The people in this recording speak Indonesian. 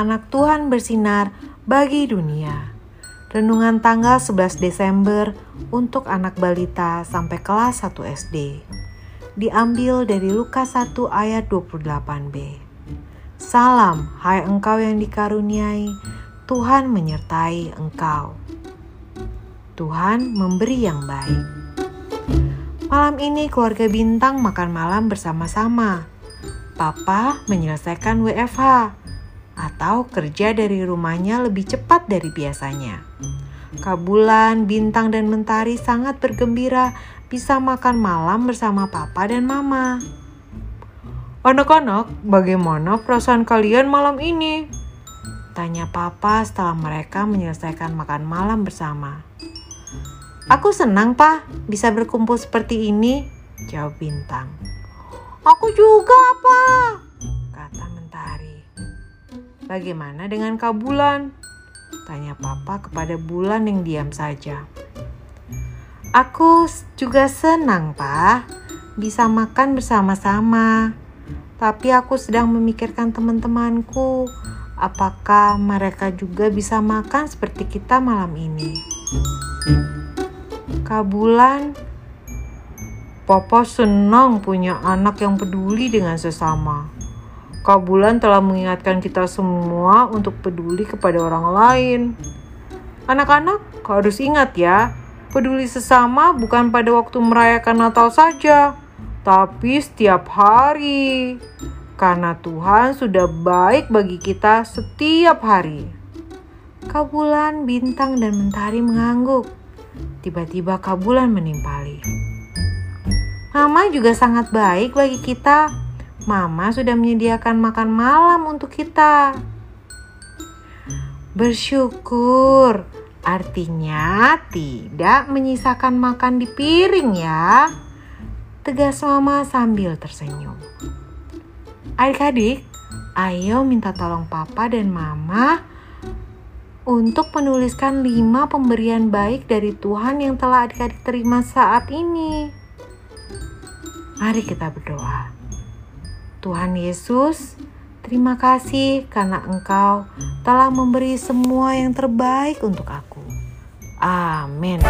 anak Tuhan bersinar bagi dunia. Renungan tanggal 11 Desember untuk anak balita sampai kelas 1 SD. Diambil dari Lukas 1 ayat 28b. Salam, hai engkau yang dikaruniai, Tuhan menyertai engkau. Tuhan memberi yang baik. Malam ini keluarga Bintang makan malam bersama-sama. Papa menyelesaikan WFH atau kerja dari rumahnya lebih cepat dari biasanya. Kabulan, Bintang, dan Mentari sangat bergembira bisa makan malam bersama Papa dan Mama. Anak-anak, bagaimana perasaan kalian malam ini? Tanya Papa setelah mereka menyelesaikan makan malam bersama. Aku senang, Pak, bisa berkumpul seperti ini, jawab Bintang. Aku juga, Pak, kata Mentari. Bagaimana dengan Kak Bulan? Tanya Papa kepada Bulan yang diam saja. Aku juga senang, Pak, bisa makan bersama-sama. Tapi aku sedang memikirkan teman-temanku. Apakah mereka juga bisa makan seperti kita malam ini? Kabulan Papa senang punya anak yang peduli dengan sesama. Kak Bulan telah mengingatkan kita semua untuk peduli kepada orang lain. Anak-anak harus ingat ya, peduli sesama bukan pada waktu merayakan Natal saja, tapi setiap hari. Karena Tuhan sudah baik bagi kita setiap hari. Kak Bulan, Bintang, dan Mentari mengangguk. Tiba-tiba Kak Bulan menimpali. Mama juga sangat baik bagi kita. Mama sudah menyediakan makan malam untuk kita. Bersyukur, artinya tidak menyisakan makan di piring ya. Tegas mama sambil tersenyum. Adik-adik, ayo minta tolong papa dan mama untuk menuliskan lima pemberian baik dari Tuhan yang telah adik-adik terima saat ini. Mari kita berdoa. Tuhan Yesus, terima kasih karena Engkau telah memberi semua yang terbaik untuk aku. Amin.